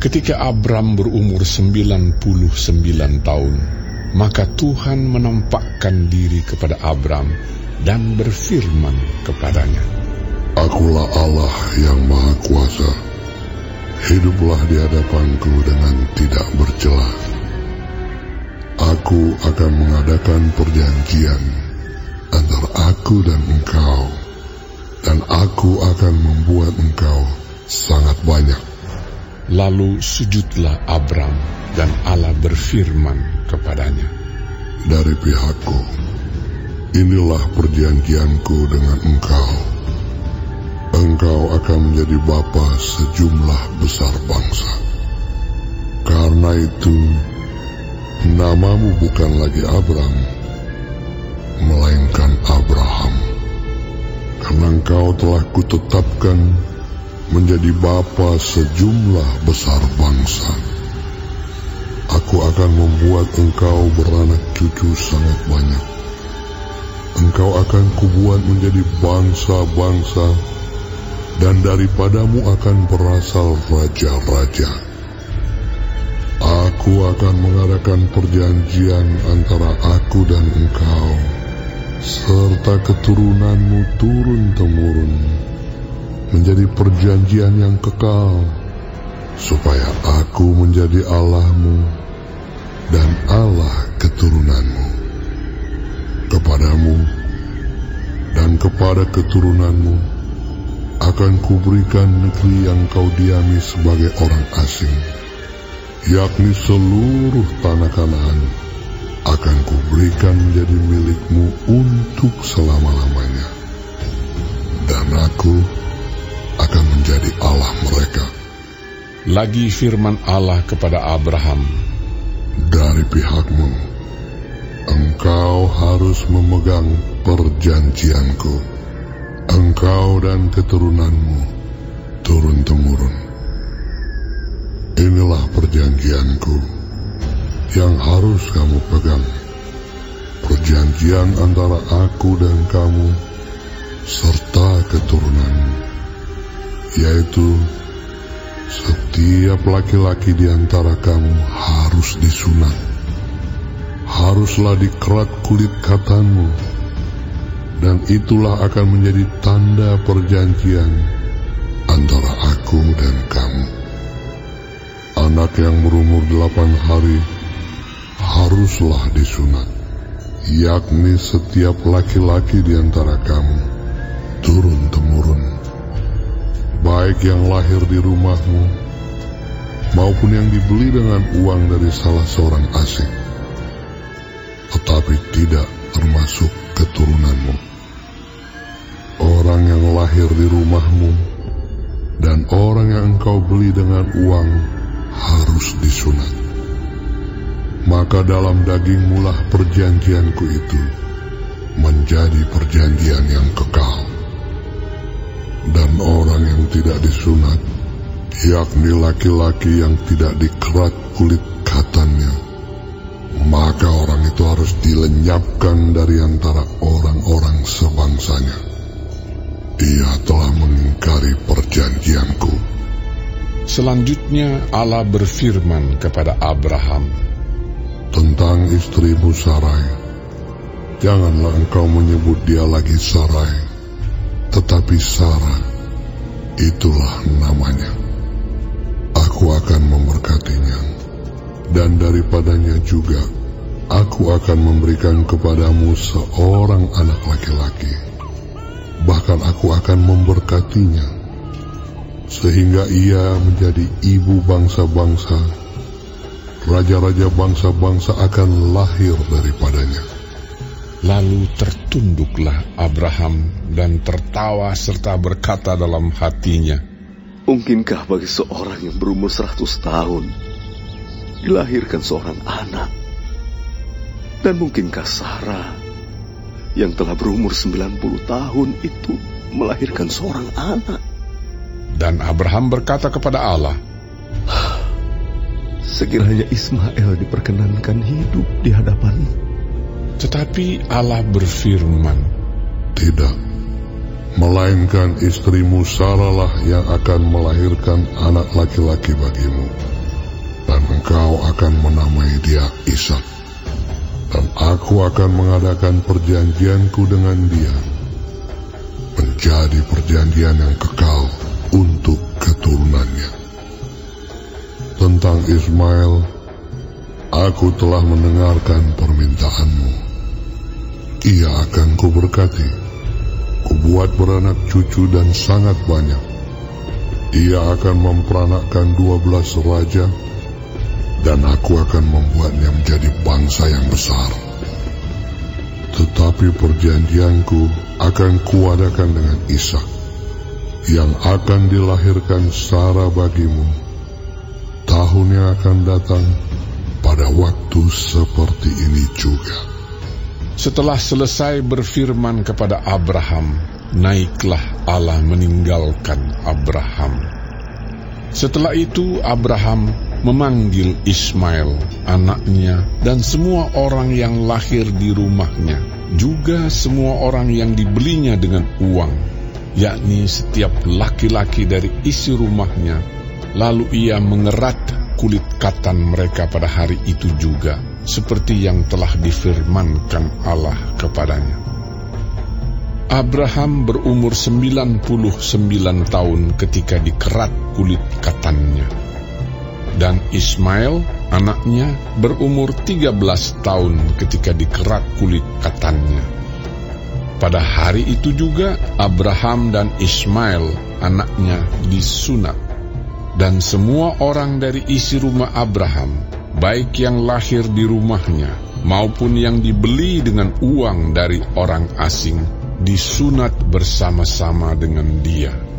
Ketika Abram berumur 99 tahun, maka Tuhan menampakkan diri kepada Abram dan berfirman kepadanya, Akulah Allah yang Maha Kuasa. Hiduplah di hadapanku dengan tidak bercela. Aku akan mengadakan perjanjian antara aku dan engkau, dan aku akan membuat engkau sangat banyak. Lalu sujudlah Abram dan Allah berfirman kepadanya, Dari pihakku, inilah perjanjianku dengan engkau. Engkau akan menjadi bapa sejumlah besar bangsa. Karena itu, namamu bukan lagi Abram, melainkan Abraham. Karena engkau telah kutetapkan menjadi bapa sejumlah besar bangsa. Aku akan membuat engkau beranak cucu sangat banyak. Engkau akan kubuat menjadi bangsa-bangsa, dan daripadamu akan berasal raja-raja. Aku akan mengadakan perjanjian antara aku dan engkau, serta keturunanmu turun-temurun menjadi perjanjian yang kekal, supaya aku menjadi Allahmu dan Allah keturunanmu. Kepadamu dan kepada keturunanmu akan kuberikan negeri yang kau diami sebagai orang asing, yakni seluruh tanah Kanaan akan kuberikan menjadi milikmu untuk selama-lamanya. Dan aku akan menjadi Allah mereka. Lagi firman Allah kepada Abraham, Dari pihakmu, engkau harus memegang perjanjianku, engkau dan keturunanmu turun-temurun. Inilah perjanjianku yang harus kamu pegang. Perjanjian antara aku dan kamu serta keturunanmu yaitu setiap laki-laki di antara kamu harus disunat. Haruslah dikerat kulit katanmu, dan itulah akan menjadi tanda perjanjian antara aku dan kamu. Anak yang berumur delapan hari haruslah disunat, yakni setiap laki-laki di antara kamu turun-temurun baik yang lahir di rumahmu maupun yang dibeli dengan uang dari salah seorang asing, tetapi tidak termasuk keturunanmu. Orang yang lahir di rumahmu dan orang yang engkau beli dengan uang harus disunat. Maka dalam dagingmu lah perjanjianku itu menjadi perjanjian yang kekal dan orang yang tidak disunat, yakni laki-laki yang tidak dikerat kulit katannya, maka orang itu harus dilenyapkan dari antara orang-orang sebangsanya. Ia telah mengingkari perjanjianku. Selanjutnya Allah berfirman kepada Abraham, Tentang istrimu Sarai, janganlah engkau menyebut dia lagi Sarai, tetapi Sarah, itulah namanya. Aku akan memberkatinya, dan daripadanya juga aku akan memberikan kepadamu seorang anak laki-laki. Bahkan aku akan memberkatinya, sehingga ia menjadi ibu bangsa-bangsa. Raja-raja bangsa-bangsa akan lahir daripadanya. Lalu tertunduklah Abraham dan tertawa serta berkata dalam hatinya, Mungkinkah bagi seorang yang berumur seratus tahun dilahirkan seorang anak? Dan mungkinkah Sarah yang telah berumur 90 tahun itu melahirkan seorang anak? Dan Abraham berkata kepada Allah, Sekiranya Ismail diperkenankan hidup di hadapanmu, tetapi Allah berfirman, Tidak, melainkan istrimu Sarahlah yang akan melahirkan anak laki-laki bagimu, dan engkau akan menamai dia Ishak. Dan aku akan mengadakan perjanjianku dengan dia, menjadi perjanjian yang kekal untuk keturunannya. Tentang Ismail, aku telah mendengarkan permintaanmu. Ia akan kuberkati kubuat beranak cucu dan sangat banyak. Ia akan memperanakkan dua belas raja, dan aku akan membuatnya menjadi bangsa yang besar. Tetapi perjanjianku akan kuadakan dengan Ishak, yang akan dilahirkan Sarah bagimu. Tahun yang akan datang pada waktu seperti ini juga. Setelah selesai berfirman kepada Abraham, naiklah Allah meninggalkan Abraham. Setelah itu Abraham memanggil Ismail, anaknya, dan semua orang yang lahir di rumahnya, juga semua orang yang dibelinya dengan uang, yakni setiap laki-laki dari isi rumahnya, lalu ia mengerat kulit katan mereka pada hari itu juga seperti yang telah difirmankan Allah kepadanya. Abraham berumur 99 tahun ketika dikerat kulit katannya. Dan Ismail, anaknya, berumur 13 tahun ketika dikerat kulit katannya. Pada hari itu juga Abraham dan Ismail, anaknya, disunat. Dan semua orang dari isi rumah Abraham baik yang lahir di rumahnya maupun yang dibeli dengan uang dari orang asing, disunat bersama-sama dengan dia.